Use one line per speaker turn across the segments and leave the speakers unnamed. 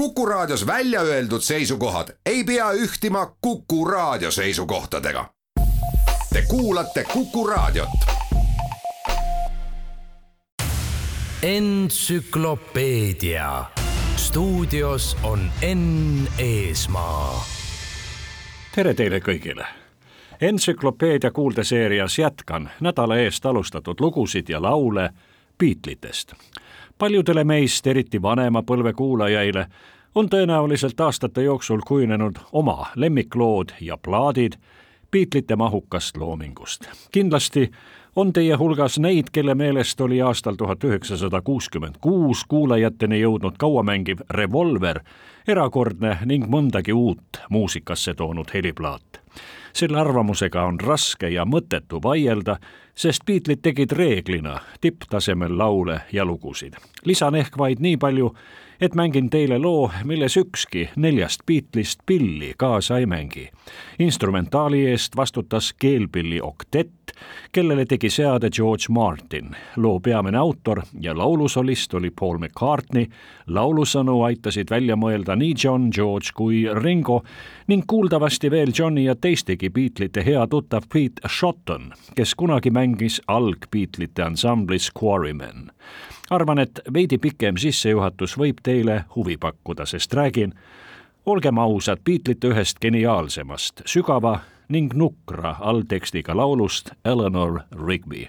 Kuku Raadios välja öeldud seisukohad ei pea ühtima Kuku Raadio seisukohtadega. Te kuulate Kuku Raadiot.
entsüklopeedia stuudios on Enn Eesmaa.
tere teile kõigile. entsüklopeedia kuuldeseerias jätkan nädala eest alustatud lugusid ja laule Beatlitest. Paljudele meist, eriti vanema põlve kuulajaile, on tõenäoliselt aastate jooksul kujunenud oma lemmiklood ja plaadid Beatlite mahukast loomingust. kindlasti on teie hulgas neid, kelle meelest oli aastal tuhat üheksasada kuuskümmend kuus kuulajateni jõudnud kauamängiv Revolver erakordne ning mõndagi uut muusikasse toonud heliplaat. Selle arvamusega on raske ja mõttetu vaielda, sest Beatleid tegid reeglina tipptasemel laule ja lugusid. lisan ehk vaid nii palju, et mängin teile loo, milles ükski neljast Beatlist pilli kaasa ei mängi. instrumentaali eest vastutas keelpilli oktett, kellele tegi seade George Martin. loo peamine autor ja laulusolist oli Paul McCartney, laulusõnu aitasid välja mõelda nii John, George kui Ringo ning kuuldavasti veel Johni ja teistegi Beatlite hea tuttav Pete Shotton, kes kunagi mängis alg-Beatlite ansamblis Quarrymen arvan, et veidi pikem sissejuhatus võib teile huvi pakkuda, sest räägin, olgem ausad, Beatlite ühest geniaalsemast, sügava ning nukra alltekstiga laulust Eleanor Rigby.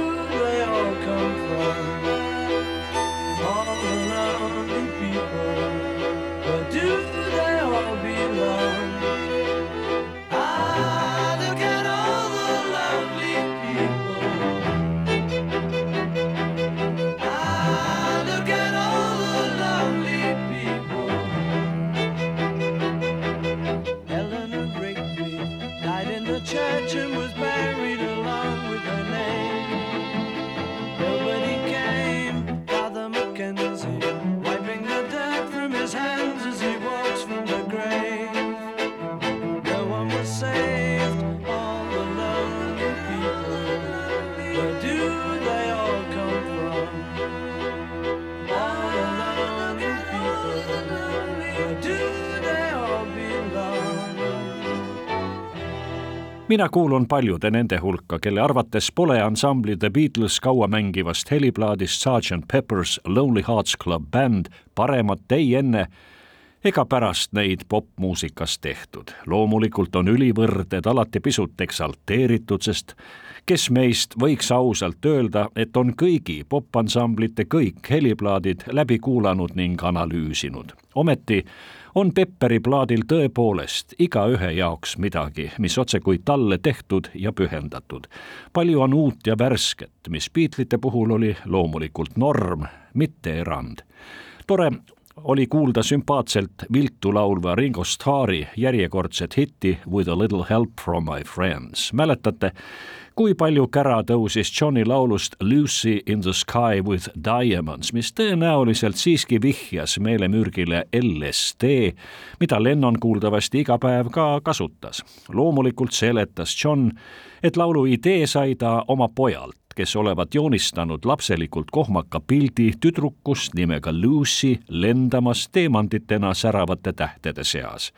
mina kuulun paljude nende hulka, kelle arvates pole ansambli The Beatles kaua mängivast heliplaadist Sergeant Pepper's Lonely Hearts Club Band paremat ei enne ega pärast neid popmuusikas tehtud. loomulikult on ülivõrded alati pisut eksalteeritud, sest kes meist võiks ausalt öelda, et on kõigi popansamblite kõik heliplaadid läbi kuulanud ning analüüsinud. ometi on Pepperi plaadil tõepoolest igaühe jaoks midagi, mis otsekui talle tehtud ja pühendatud. palju on uut ja värsket, mis Beatlesite puhul oli loomulikult norm, mitte erand. tore oli kuulda sümpaatselt viltu laulva Ringo Starri järjekordset hitti With a little help from my friends. mäletate, kui palju kära tõusis Johni laulust Lucy in the sky with diamonds, mis tõenäoliselt siiski vihjas meelemürgile LSD, mida Lennon kuuldavasti iga päev ka kasutas. loomulikult seletas John, et laulu idee sai ta oma pojalt, kes olevat joonistanud lapselikult kohmaka pildi tüdrukust nimega Lucy lendamas teemantitena säravate tähtede seas.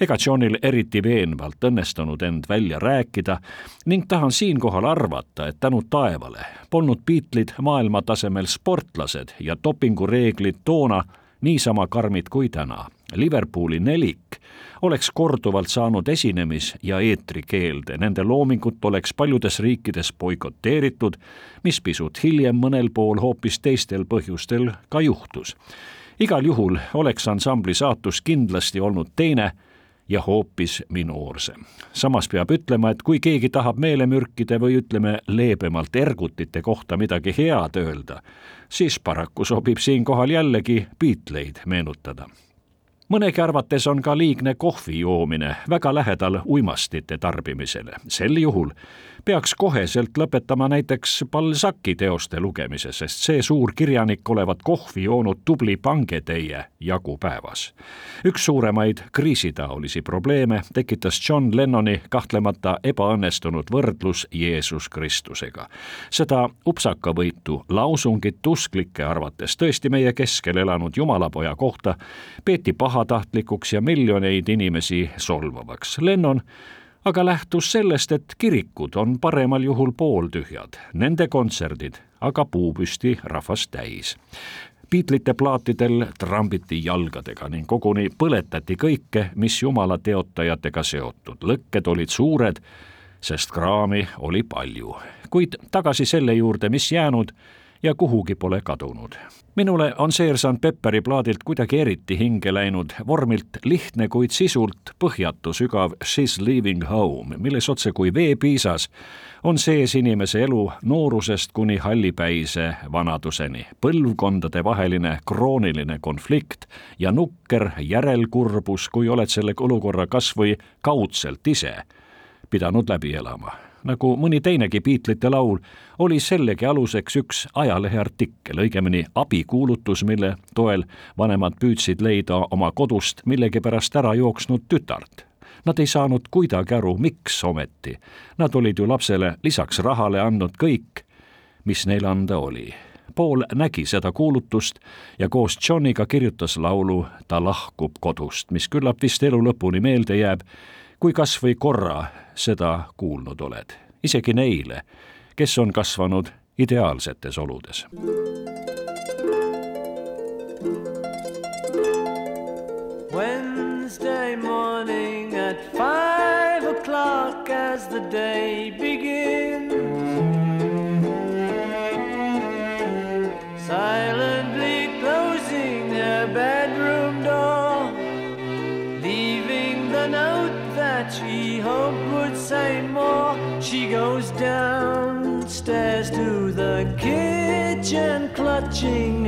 ega Johnil eriti veenvalt õnnestunud end välja rääkida ning tahan siinkohal arvata, et tänu taevale polnud Beatlesid maailmatasemel sportlased ja dopingureeglid toona niisama karmid kui täna. Liverpooli nelik oleks korduvalt saanud esinemis- ja eetrikeelde, nende loomingut oleks paljudes riikides boikoteeritud, mis pisut hiljem mõnel pool hoopis teistel põhjustel ka juhtus. igal juhul oleks ansambli saatus kindlasti olnud teine ja hoopis minoorsem. samas peab ütlema, et kui keegi tahab meelemürkide või ütleme leebemalt ergutite kohta midagi head öelda, siis paraku sobib siinkohal jällegi Beatleid meenutada mõnegi arvates on ka liigne kohvi joomine väga lähedal uimastite tarbimisele. sel juhul peaks koheselt lõpetama näiteks Balzaci teoste lugemise, sest see suur kirjanik olevat kohvi joonud tubli pangetäie jagu päevas. üks suuremaid kriisitaolisi probleeme tekitas John Lennoni kahtlemata ebaõnnestunud võrdlus Jeesus Kristusega. seda upsakavõitu lausungit usklike arvates tõesti meie keskel elanud jumalapoja kohta peeti pahatahtlikuks ja miljoneid inimesi solvavaks. Lennon aga lähtus sellest, et kirikud on paremal juhul pooltühjad, nende kontserdid aga puupüsti rahvast täis. Beatlesite plaatidel trambiti jalgadega ning koguni põletati kõike, mis jumala teotajatega seotud. lõkked olid suured, sest kraami oli palju. kuid tagasi selle juurde, mis jäänud ja kuhugi pole kadunud. Minule on Seersant Pepperi plaadilt kuidagi eriti hinge läinud vormilt lihtne, kuid sisult põhjatu sügav She's leaving home, milles otse kui veepiisas on sees inimese elu noorusest kuni hallipäise vanaduseni, põlvkondadevaheline krooniline konflikt ja nukker järelkurbus, kui oled selle olukorra kas või kaudselt ise pidanud läbi elama nagu mõni teinegi Beatlesite laul, oli sellegi aluseks üks ajaleheartikkel, õigemini abikuulutus, mille toel vanemad püüdsid leida oma kodust millegipärast ära jooksnud tütart. Nad ei saanud kuidagi aru, miks ometi. Nad olid ju lapsele lisaks rahale andnud kõik, mis neil anda oli. Paul nägi seda kuulutust ja koos Johniga kirjutas laulu Ta lahkub kodust, mis küllap vist elu lõpuni meelde jääb kui kas või korra seda kuulnud oled, isegi neile, kes on kasvanud ideaalsetes oludes.
Wednesday morning at five o'clock as the day begins. Goes downstairs to the kitchen, clutching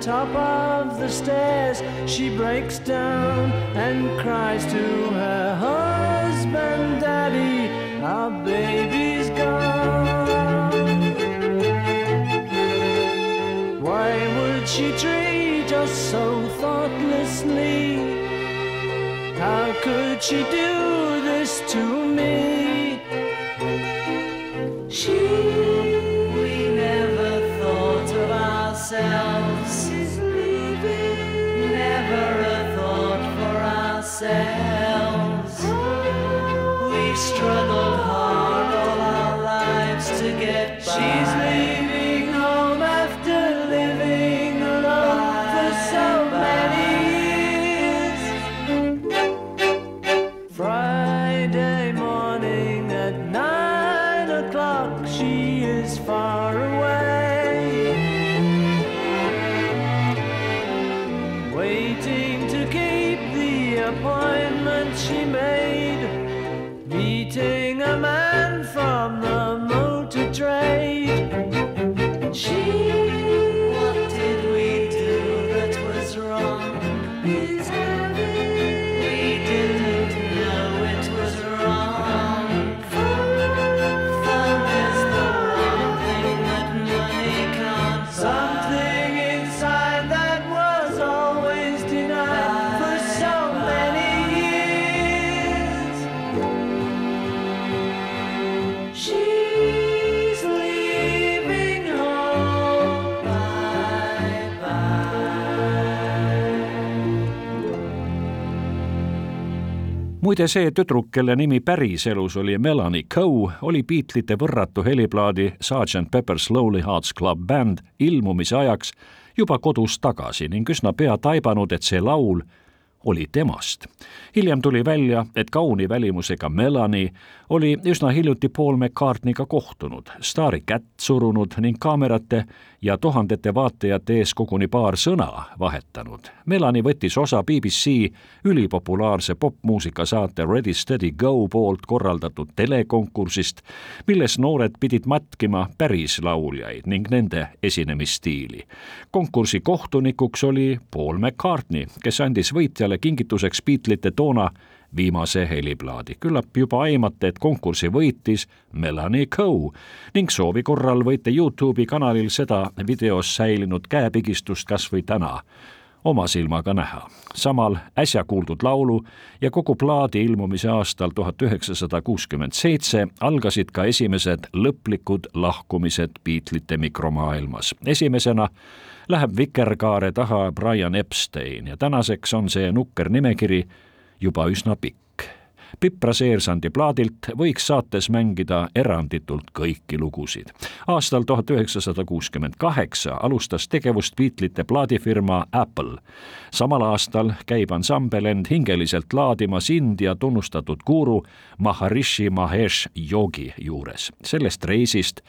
top of the stairs. She breaks down and cries to her husband, Daddy, our baby's gone. Why would she treat us so thoughtlessly? How could she do this to me? Struggled hard all our lives to get by. She's
muide, see tüdruk, kelle nimi päriselus oli Melanie Coe, oli Beatlesite võrratu heliplaadi Sergeant Pepper's Lonely Hearts Club Band ilmumise ajaks juba kodus tagasi ning üsna pea taibanud, et see laul oli temast. hiljem tuli välja, et kauni välimusega Melanie oli üsna hiljuti Paul McCartneyga kohtunud, staari kätt surunud ning kaamerate ja tuhandete vaatajate ees koguni paar sõna vahetanud. Melanie võttis osa BBC ülipopulaarse popmuusikasaate Ready Steady Go poolt korraldatud telekonkursist, milles noored pidid matkima päris lauljaid ning nende esinemisstiili. konkursi kohtunikuks oli Paul McCartney, kes andis võitjale kingituseks Beatlesite toona viimase heliplaadi. küllap juba aimate, et konkursi võitis Melanie Coe ning soovi korral võite Youtube'i kanalil seda videos säilinud käepigistust kas või täna oma silmaga näha. samal äsja kuuldud laulu ja kogu plaadi ilmumise aastal tuhat üheksasada kuuskümmend seitse algasid ka esimesed lõplikud lahkumised Beatlesite mikromaailmas. esimesena läheb vikerkaare taha Brian Epstein ja tänaseks on see nukker nimekiri juba üsna pikk. Pipra Seersandi plaadilt võiks saates mängida eranditult kõiki lugusid. aastal tuhat üheksasada kuuskümmend kaheksa alustas tegevust Beatlesite plaadifirma Apple. samal aastal käib ansambel end hingeliselt laadimas India tunnustatud guru Maharishi Mahesh Yogi juures. sellest reisist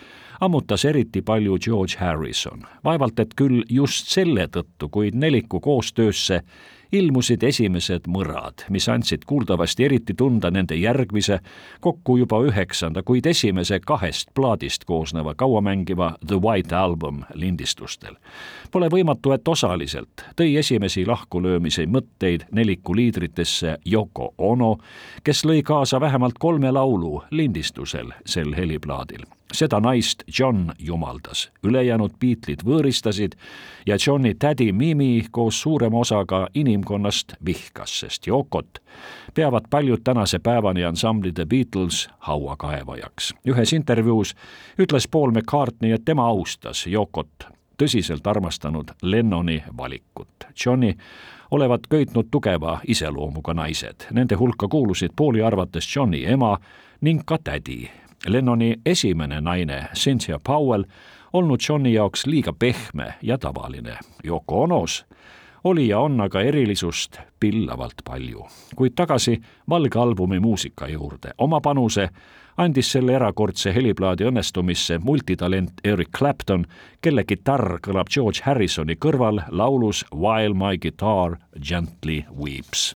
ammutas eriti palju George Harrison. vaevalt et küll just selle tõttu, kuid neliku koostöösse ilmusid esimesed mõrad, mis andsid kuuldavasti eriti tunda nende järgmise, kokku juba üheksanda, kuid esimese kahest plaadist koosneva kauamängiva The White Album lindistustel. Pole võimatu, et osaliselt tõi esimesi lahkulöömise mõtteid neliku liidritesse Yoko Ono, kes lõi kaasa vähemalt kolme laulu lindistusel sel heliplaadil seda naist John jumaldas, ülejäänud Beatlesid võõristasid ja Johni tädi Mimi koos suurema osaga inimkonnast vihkas, sest Yokot peavad paljud tänase päevani ansambli The Beatles hauakaevajaks. ühes intervjuus ütles Paul McCartney, et tema austas Yokot tõsiselt armastanud Lennoni valikut. Johnny olevat köitnud tugeva iseloomuga naised, nende hulka kuulusid Pauli arvates Johni ema ning ka tädi Lennoni esimene naine, Cynthia Powell, olnud Johni jaoks liiga pehme ja tavaline. Yoko Onos oli ja on aga erilisust pillavalt palju. kuid tagasi Valge albumi muusika juurde. oma panuse andis selle erakordse heliplaadi õnnestumisse multitalent Eric Clapton, kelle kitarr kõlab George Harrisoni kõrval laulus While my guitar gently weeps.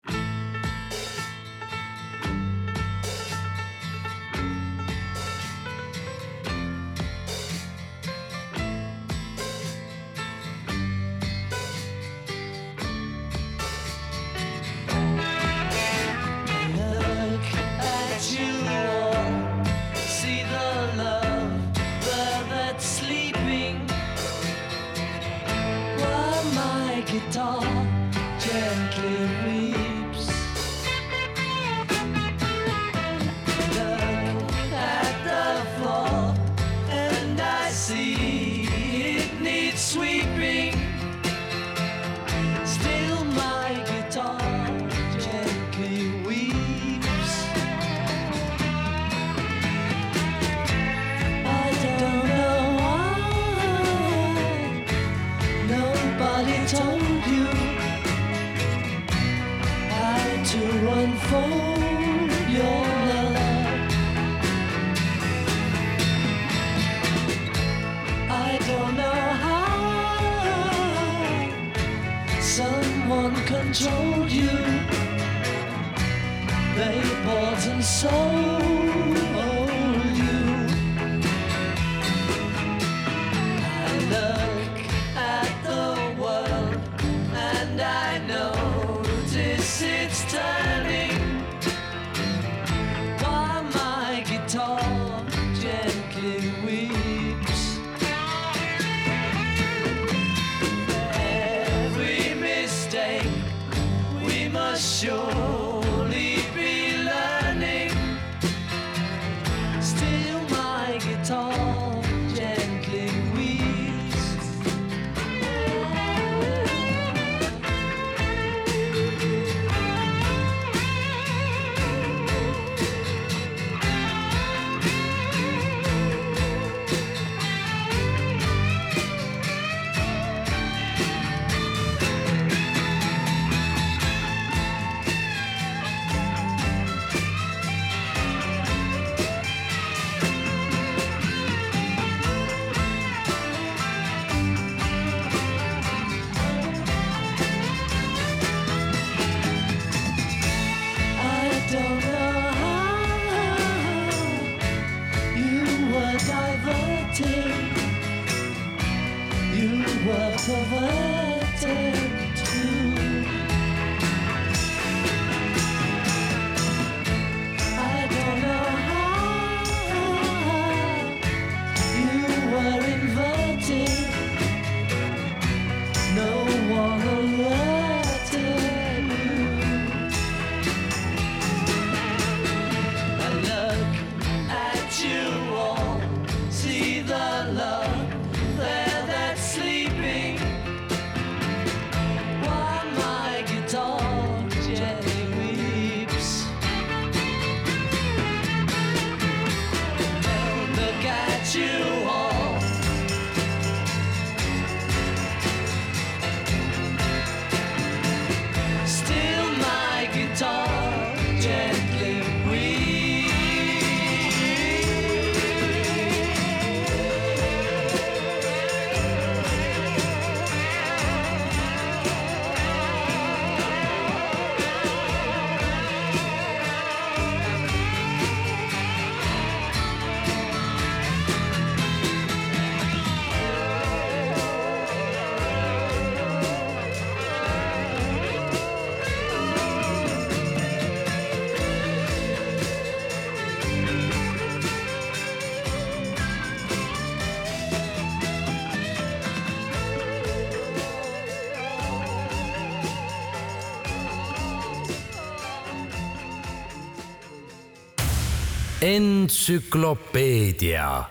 Entsüklopeedia.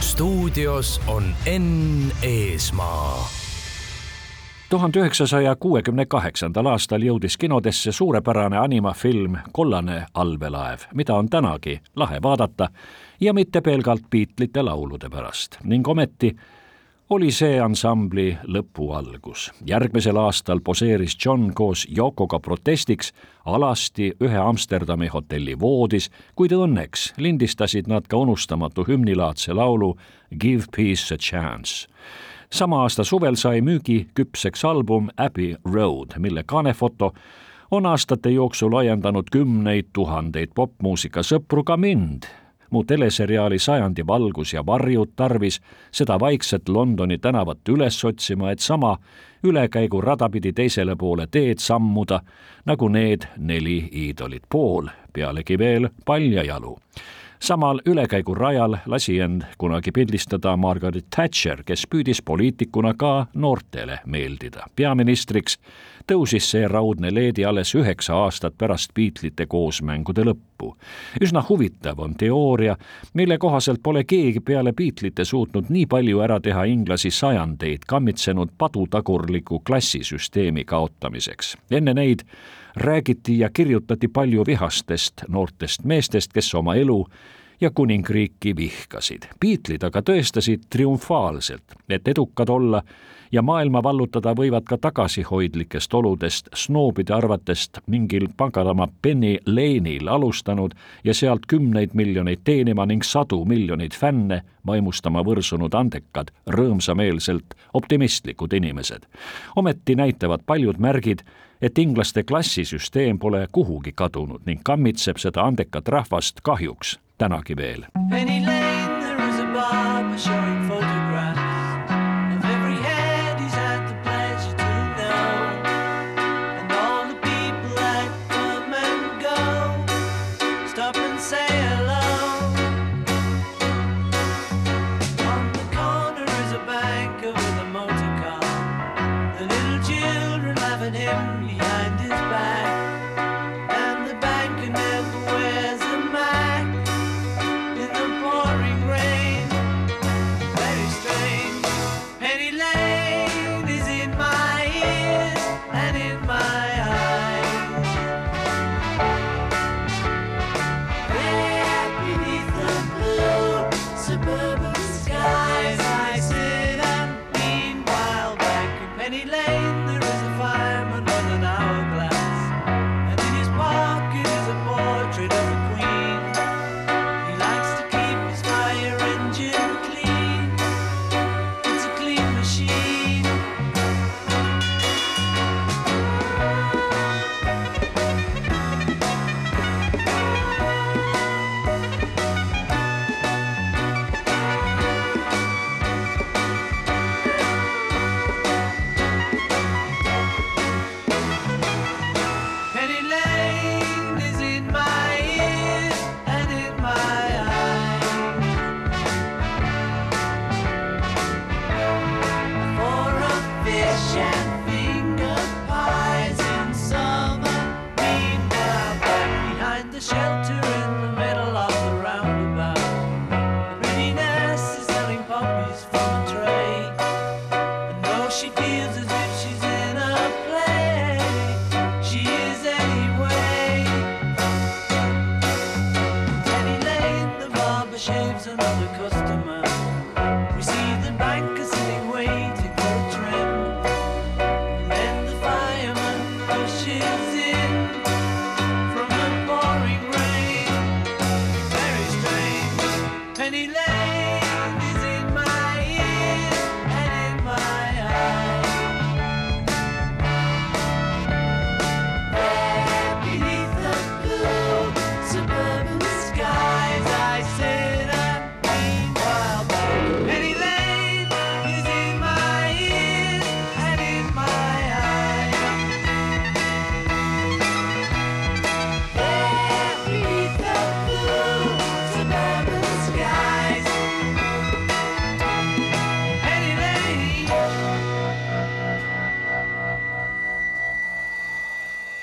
stuudios on Enn Eesmaa
tuhande üheksasaja kuuekümne kaheksandal aastal jõudis kinodesse suurepärane animafilm Kollane allveelaev, mida on tänagi lahe vaadata ja mitte pelgalt Beatlesite laulude pärast ning ometi oli see ansambli lõpu algus. järgmisel aastal poseeris John koos Yokoga protestiks alasti ühe Amsterdami hotelli voodis, kuid õnneks lindistasid nad ka unustamatu hümnilaadse laulu Give peace a chance sama aasta suvel sai müügiküpseks album Abbey Road, mille kaanefoto on aastate jooksul ajendanud kümneid tuhandeid popmuusika sõpru ka mind. Mu teleseriaali Sajandi valgus ja varjud tarvis seda vaikset Londoni tänavat üles otsima, et sama ülekäigurada pidi teisele poole teed sammuda, nagu need neli iidolit pool, pealegi veel paljajalu samal ülekäigurajal lasi end kunagi pildistada Margaret Thatcher, kes püüdis poliitikuna ka noortele meeldida. peaministriks tõusis see raudne leedi alles üheksa aastat pärast Beatlesite koosmängude lõppu. üsna huvitav on teooria, mille kohaselt pole keegi peale Beatlesite suutnud nii palju ära teha inglasi sajandeid kammitsenud padutagurliku klassisüsteemi kaotamiseks. enne neid räägiti ja kirjutati palju vihastest noortest meestest, kes oma elu ja kuningriiki vihkasid. Beatlesid aga tõestasid triumfaalselt, et edukad olla ja maailma vallutada võivad ka tagasihoidlikest oludest snoobide arvatest mingil paganama Penny Lane'il alustanud ja sealt kümneid miljoneid teenima ning sadu miljoneid fänne vaimustama võrsunud andekad, rõõmsameelselt optimistlikud inimesed. ometi näitavad paljud märgid, et inglaste klassisüsteem pole kuhugi kadunud ning kammitseb seda andekat rahvast kahjuks tänagi veel.
Penny Lane, there is a barber showing photographs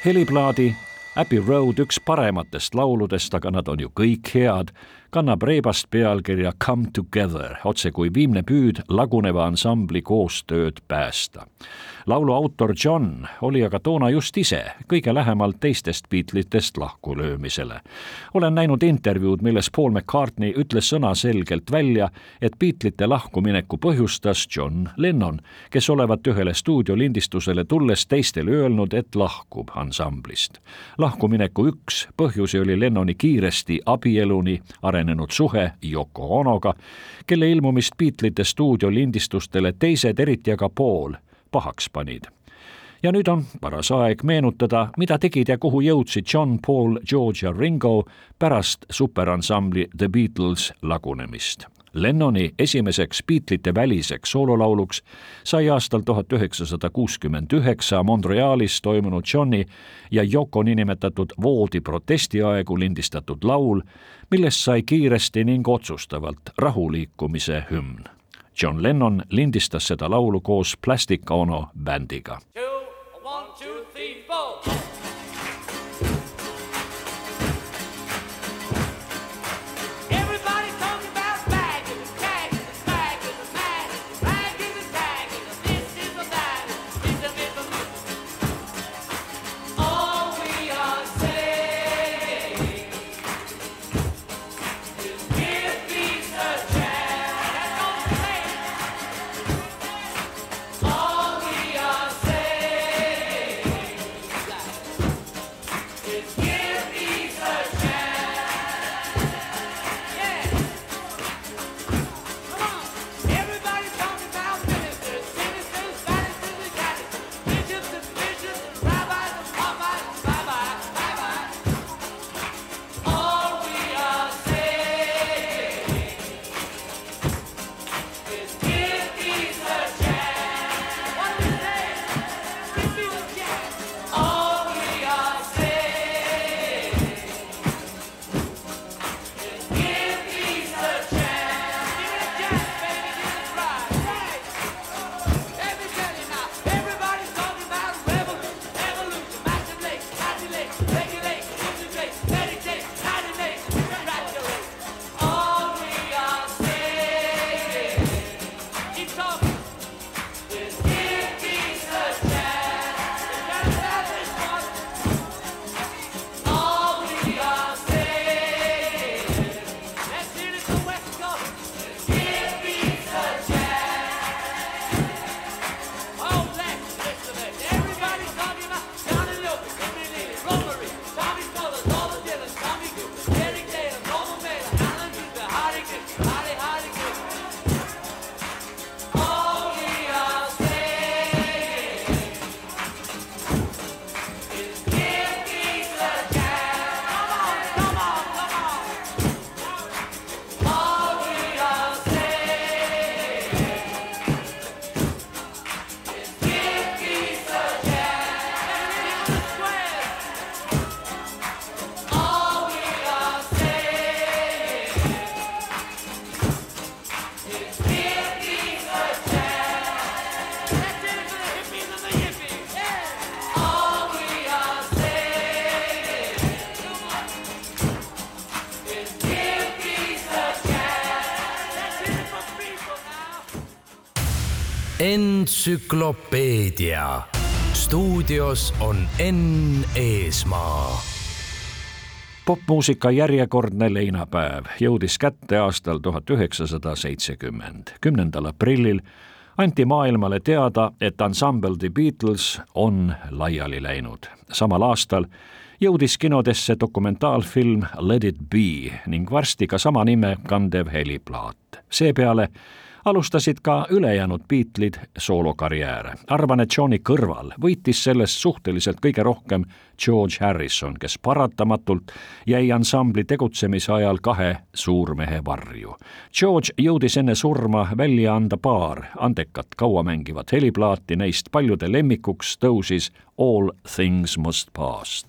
heliplaadi Abbey Road, üks parematest lauludest, aga nad on ju kõik head, kannab reibast pealkirja Come Together, otse kui viimne püüd laguneva ansambli koostööd päästa. laulu autor John oli aga toona just ise kõige lähemalt teistest Beatlesitest lahkulöömisele. olen näinud intervjuud, milles Paul McCartney ütles sõnaselgelt välja, et Beatlesite lahkumineku põhjustas John Lennon, kes olevat ühele stuudiolindistusele tulles teistele öelnud, et lahkub ansamblist. Lahkumineku üks põhjusi oli Lennoni kiiresti abieluni arenenud suhe Yoko Onoga, kelle ilmumist Beatlesite stuudiolindistustele teised, eriti aga Paul, pahaks panid ja nüüd on paras aeg meenutada, mida tegid ja kuhu jõudsid John, Paul, George ja Ringo pärast superansambli The Beatles lagunemist. Lennoni esimeseks Beatlesite väliseks soololauluks sai aastal tuhat üheksasada kuuskümmend üheksa Montrealis toimunud Johni ja Yoko niinimetatud voodi protestiaegu lindistatud laul, millest sai kiiresti ning otsustavalt rahuliikumise hümn. John Lennon lindistas seda laulu koos Plastic Ono bändiga.
Entsüklopeedia. stuudios on Enn Eesmaa
popmuusika järjekordne leinapäev jõudis kätte aastal tuhat üheksasada seitsekümmend. kümnendal aprillil anti maailmale teada, et ansambel The Beatles on laiali läinud. samal aastal jõudis kinodesse dokumentaalfilm Let it be ning varsti ka sama nime kandev heliplaat. seepeale alustasid ka ülejäänud Beatlesid soolokarjääre. arvan, et Johni kõrval võitis sellest suhteliselt kõige rohkem George Harrison, kes paratamatult jäi ansambli tegutsemise ajal kahe suurmehe varju. George jõudis enne surma välja anda paar andekat kauamängivat heliplaati, neist paljude lemmikuks tõusis All Things Must Pass.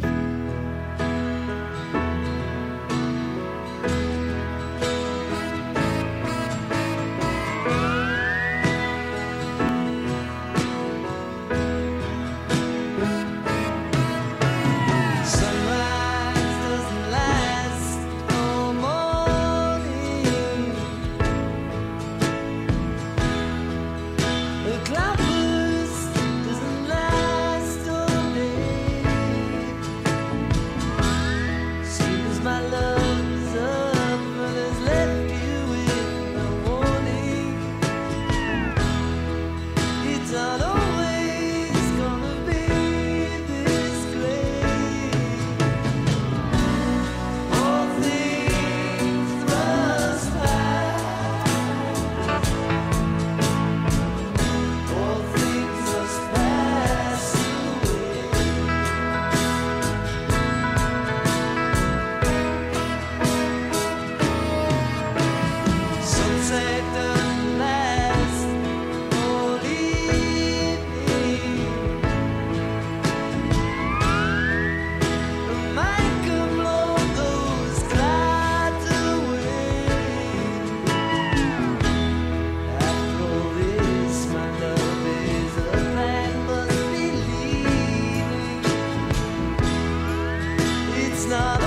Not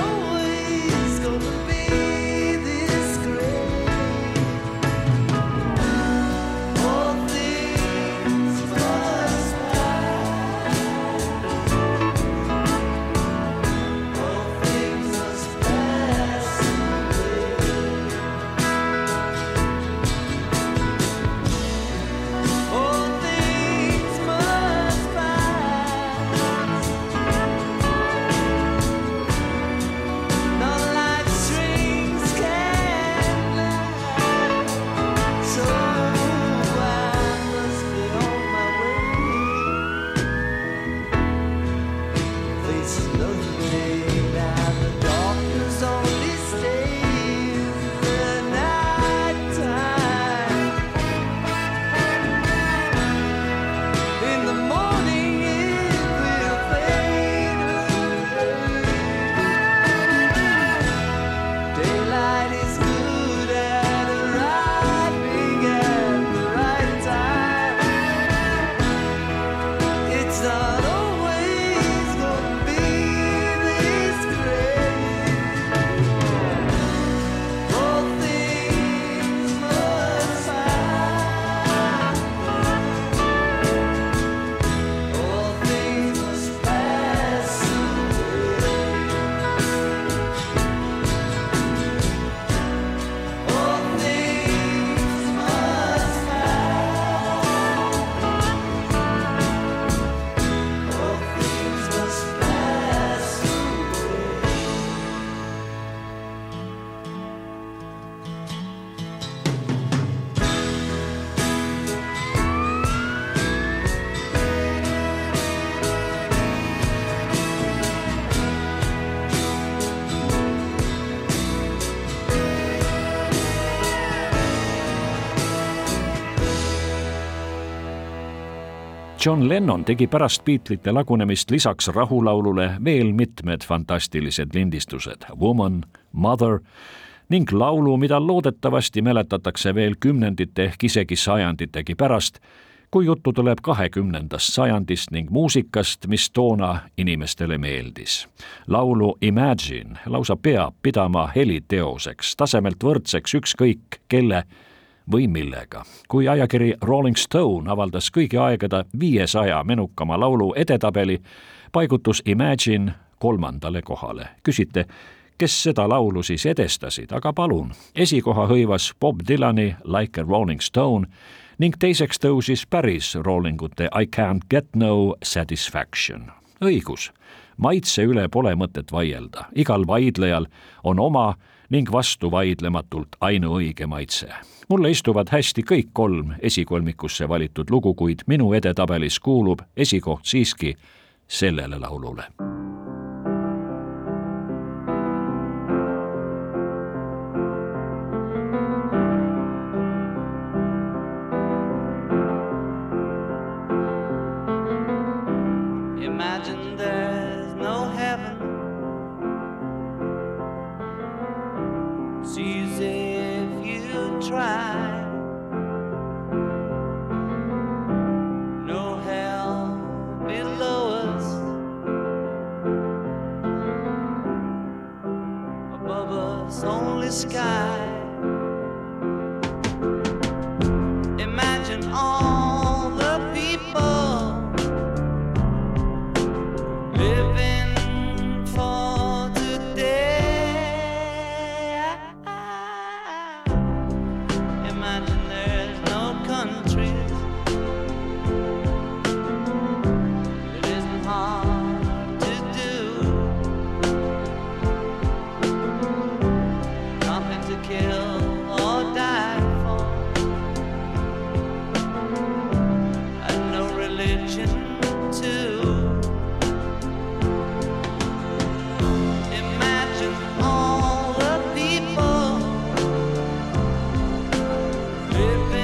John Lennon tegi pärast Beatlesite lagunemist lisaks rahulaulule veel mitmed fantastilised lindistused Woman, Mother ning laulu, mida loodetavasti mäletatakse veel kümnendite ehk isegi sajanditegi pärast, kui juttu tuleb kahekümnendast sajandist ning muusikast, mis toona inimestele meeldis. laulu Imagine lausa peab pidama heliteoseks, tasemelt võrdseks ükskõik kelle või millega. kui ajakiri Rolling Stone avaldas kõigi aegade viiesaja menukama laulu edetabeli, paigutus Imagine kolmandale kohale. küsite, kes seda laulu siis edestasid, aga palun, esikoha hõivas Bob Dylani Like a Rolling Stone ning teiseks tõusis päris roolingute I can't get no satisfaction. õigus, maitse üle pole mõtet vaielda, igal vaidlejal on oma ning vastuvaidlematult ainuõige maitse. mulle istuvad hästi kõik kolm esikolmikusse valitud lugu, kuid minu edetabelis kuulub esikoht siiski sellele laulule
it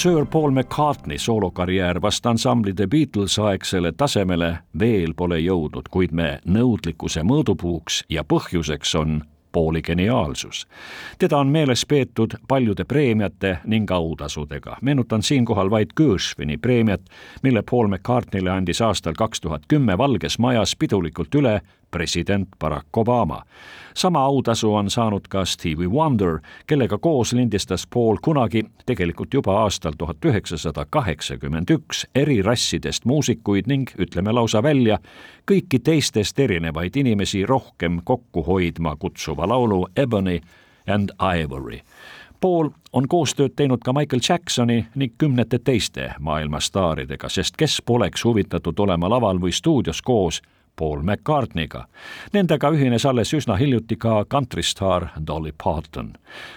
Sir Paul McCartney soolokarjäär vast ansambli The Beatles aegsele tasemele veel pole jõudnud, kuid me nõudlikkuse mõõdupuuks ja põhjuseks on Pauli geniaalsus. teda on meeles peetud paljude preemiate ning autasudega. meenutan siinkohal vaid Gershwini preemiat, mille Paul McCartneyle andis aastal kaks tuhat kümme Valges Majas pidulikult üle president Barack Obama. sama autasu on saanud ka Stevie Wonder, kellega koos lindistas Paul kunagi, tegelikult juba aastal tuhat üheksasada kaheksakümmend üks, eri rassidest muusikuid ning ütleme lausa välja, kõiki teistest erinevaid inimesi rohkem kokku hoidma kutsuva laulu Ebony and Ivory. Paul on koostööd teinud ka Michael Jacksoni ning kümnete teiste maailma staaridega, sest kes poleks huvitatud olema laval või stuudios koos Paul McCartney'ga. Nendega ühines alles üsna hiljuti ka kantristaar Dolly Parton.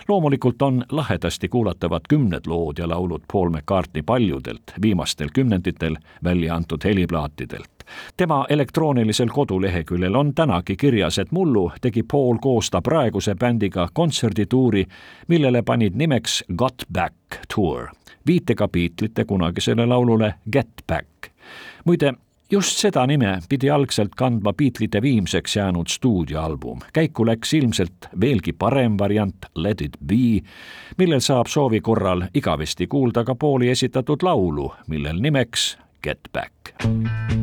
loomulikult on lahedasti kuulatavad kümned lood ja laulud Paul McCartney paljudelt viimastel kümnenditel välja antud heliplaatidelt. tema elektroonilisel koduleheküljel on tänagi kirjas, et mullu tegi Paul koos ta praeguse bändiga kontserdituuri, millele panid nimeks Got Back Tour, viitega Beatlesite kunagisele laulule Get Back. muide, just seda nime pidi algselt kandma Beatlesite viimseks jäänud stuudioalbum. käiku läks ilmselt veelgi parem variant Let it be, millel saab soovi korral igavesti kuulda ka Pauli esitatud laulu, millel nimeks Get Back.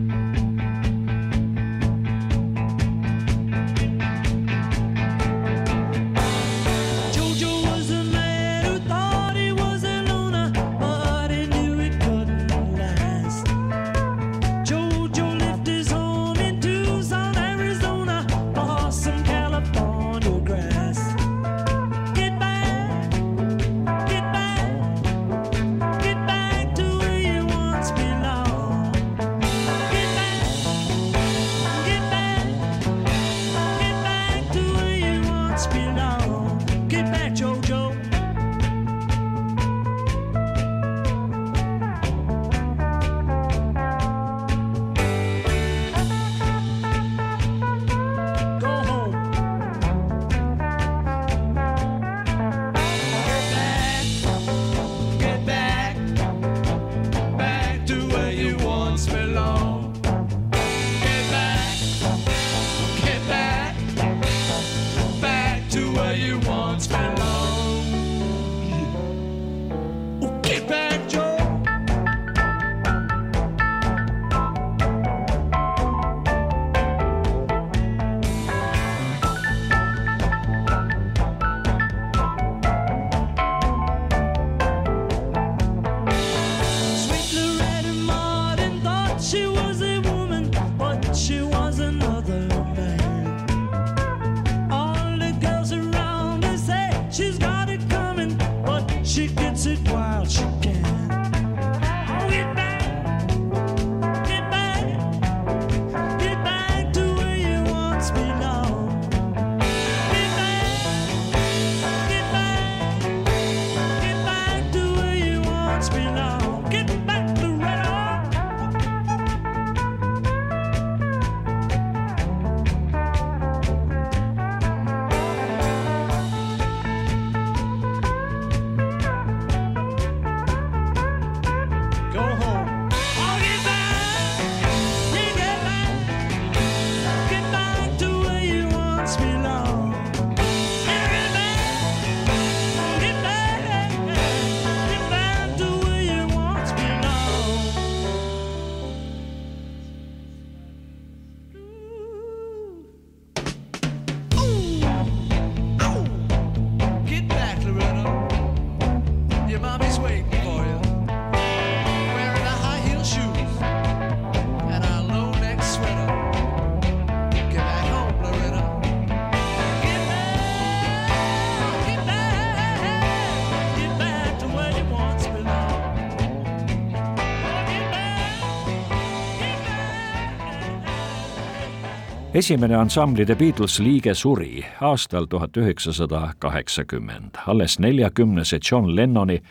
Esimene ansambli The Beatles liige suri aastal tuhat üheksasada kaheksakümmend. alles neljakümnese John Lennoni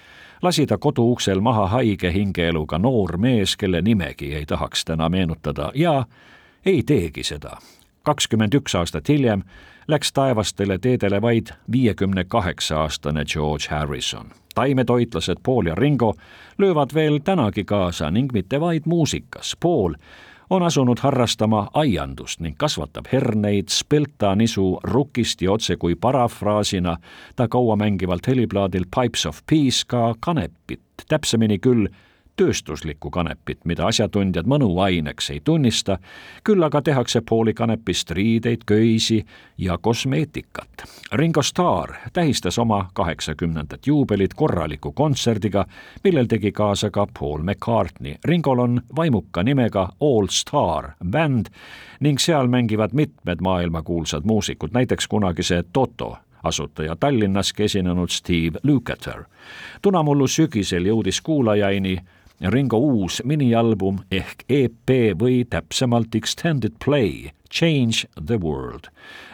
lasi ta koduuksel maha haige hingeeluga noor mees, kelle nimegi ei tahaks täna meenutada ja ei teegi seda. kakskümmend üks aastat hiljem läks taevastele teedele vaid viiekümne kaheksa aastane George Harrison. taimetoitlased Paul ja Ringo löövad veel tänagi kaasa ning mitte vaid muusikas. Paul on asunud harrastama aiandust ning kasvatab herneid, spelta nisu rukist ja otse kui parafraasina ta kauamängivalt heliplaadil Pipes of Peace ka kanepit, täpsemini küll tööstuslikku kanepit, mida asjatundjad mõnuaineks ei tunnista, küll aga tehakse pooli kanepist riideid, köisi ja kosmeetikat. Ringo Starr tähistas oma kaheksakümnendat juubelit korraliku kontserdiga, millel tegi kaasa ka Paul McCartney. Ringol on vaimuka nimega All Star bänd ning seal mängivad mitmed maailmakuulsad muusikud, näiteks kunagise Toto asutaja Tallinnaski esinenud Steve Lukather. tunamullu sügisel jõudis kuulajaini Ringo uus minialbum ehk EP või täpsemalt Extended Play Change the World.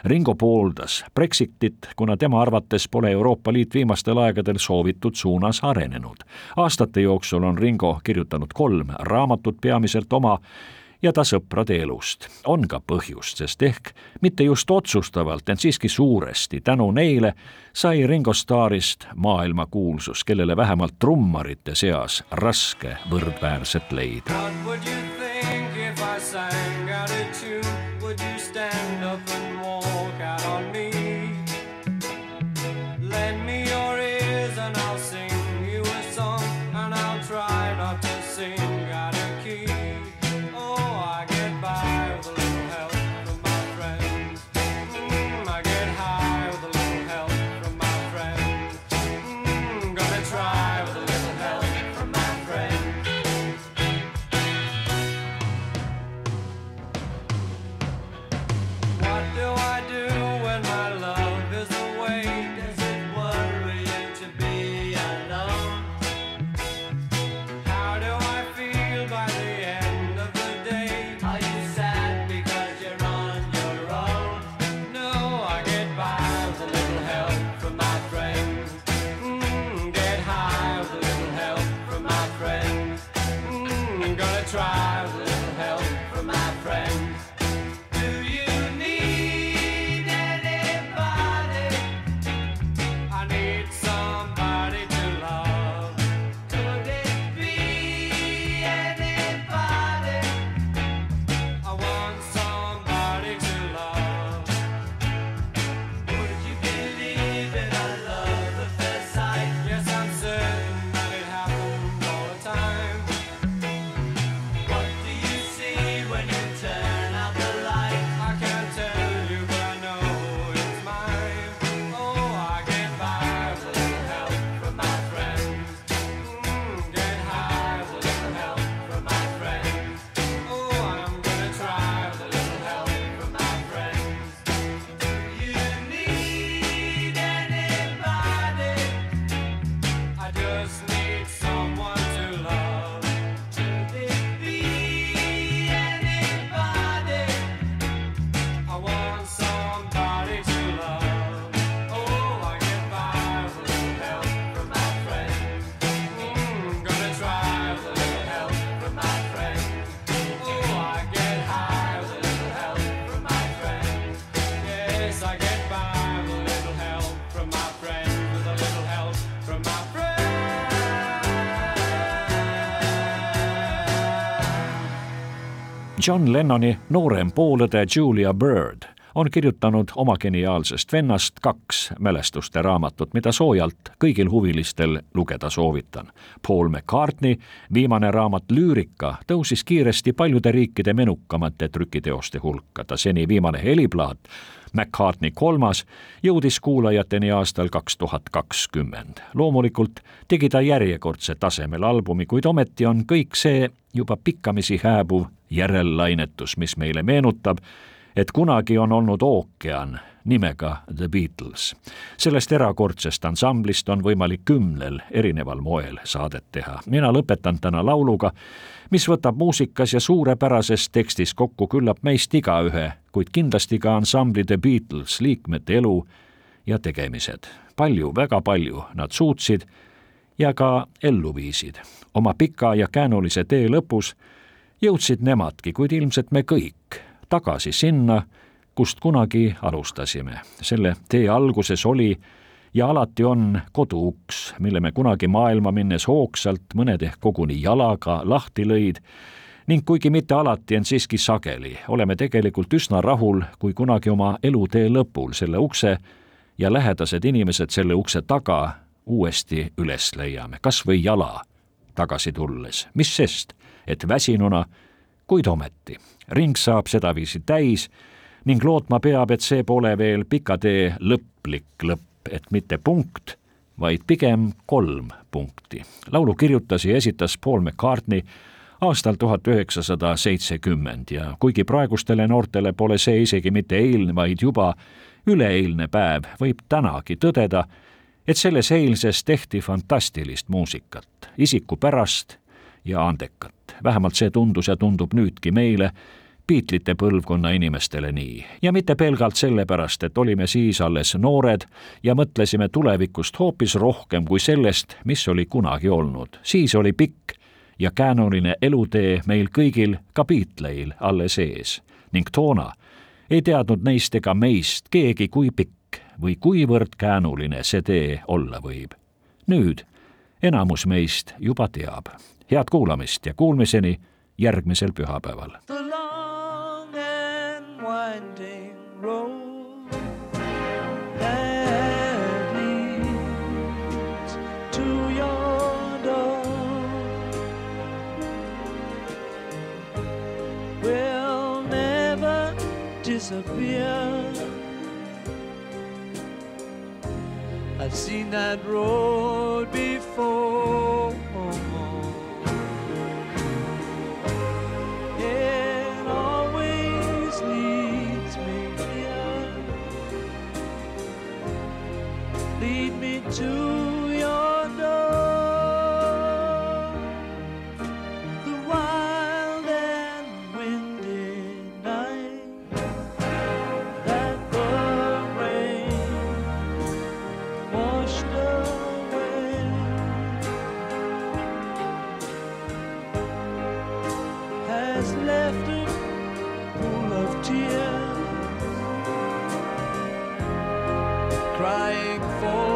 Ringo pooldas Brexitit, kuna tema arvates pole Euroopa Liit viimastel aegadel soovitud suunas arenenud. aastate jooksul on Ringo kirjutanud kolm raamatut peamiselt oma ja ta sõprade elust. on ka põhjust, sest ehk mitte just otsustavalt, ent siiski suuresti tänu neile sai Ringo Starrist maailmakuulsus, kellele vähemalt trummarite seas raske võrdväärset leida.
What would you think if I
sang out of
John Lennoni noorem poolõde Julia Bird on kirjutanud oma geniaalsest vennast kaks mälestuste raamatut, mida soojalt kõigil huvilistel lugeda soovitan. Paul McCartney viimane raamat Lüürika tõusis kiiresti paljude riikide menukamate trükiteoste hulka, ta seni viimane heliplaat McCartney kolmas jõudis kuulajateni aastal kaks tuhat kakskümmend. loomulikult tegi ta järjekordse tasemel albumi, kuid ometi on kõik see juba pikkamisi hääbuv järellainetus, mis meile meenutab, et kunagi on olnud ookean nimega The Beatles. sellest erakordsest ansamblist on võimalik kümnel erineval moel saadet teha. mina lõpetan täna lauluga, mis võtab muusikas ja suurepärases tekstis kokku küllap meist igaühe, kuid kindlasti ka ansambli The Beatles liikmete elu ja tegemised. palju, väga palju nad suutsid ja ka ellu viisid. oma pika ja käänulise tee lõpus jõudsid nemadki, kuid ilmselt me kõik, tagasi sinna, kust kunagi alustasime. selle tee alguses oli ja alati on koduuks, mille me kunagi maailma minnes hoogsalt, mõned ehk koguni jalaga lahti lõid ning kuigi mitte alati, ent siiski sageli, oleme tegelikult üsna rahul, kui kunagi oma elutee lõpul selle ukse ja lähedased inimesed selle ukse taga uuesti üles leiame, kas või jala tagasi tulles, mis sest, et väsinuna, kuid ometi. Ring saab sedaviisi täis ning lootma peab, et see pole veel pika tee lõplik lõpp, et mitte punkt, vaid pigem kolm punkti. laulu kirjutas ja esitas Paul McCartney aastal tuhat üheksasada seitsekümmend ja kuigi praegustele noortele pole see isegi mitte eilne, vaid juba üleeilne päev, võib tänagi tõdeda, et selles eilses tehti fantastilist muusikat, isikupärast ja andekat. Vähemalt see tundus ja tundub nüüdki meile, Beatlesite põlvkonna inimestele nii. ja mitte pelgalt sellepärast, et olime siis alles noored ja mõtlesime tulevikust hoopis rohkem kui sellest, mis oli kunagi olnud. siis oli pikk ja käänuline elutee meil kõigil, ka Beatleil, alles ees. ning toona ei teadnud neist ega meist keegi, kui pikk või kuivõrd käänuline see tee olla võib. nüüd enamus meist juba teab. Head kuulamist ja kuulmiseni järgmisel pühapäeval.
Will never disappear. I've seen that road before. To your door. The wild and windy night that the rain washed away has left a pool of tears crying for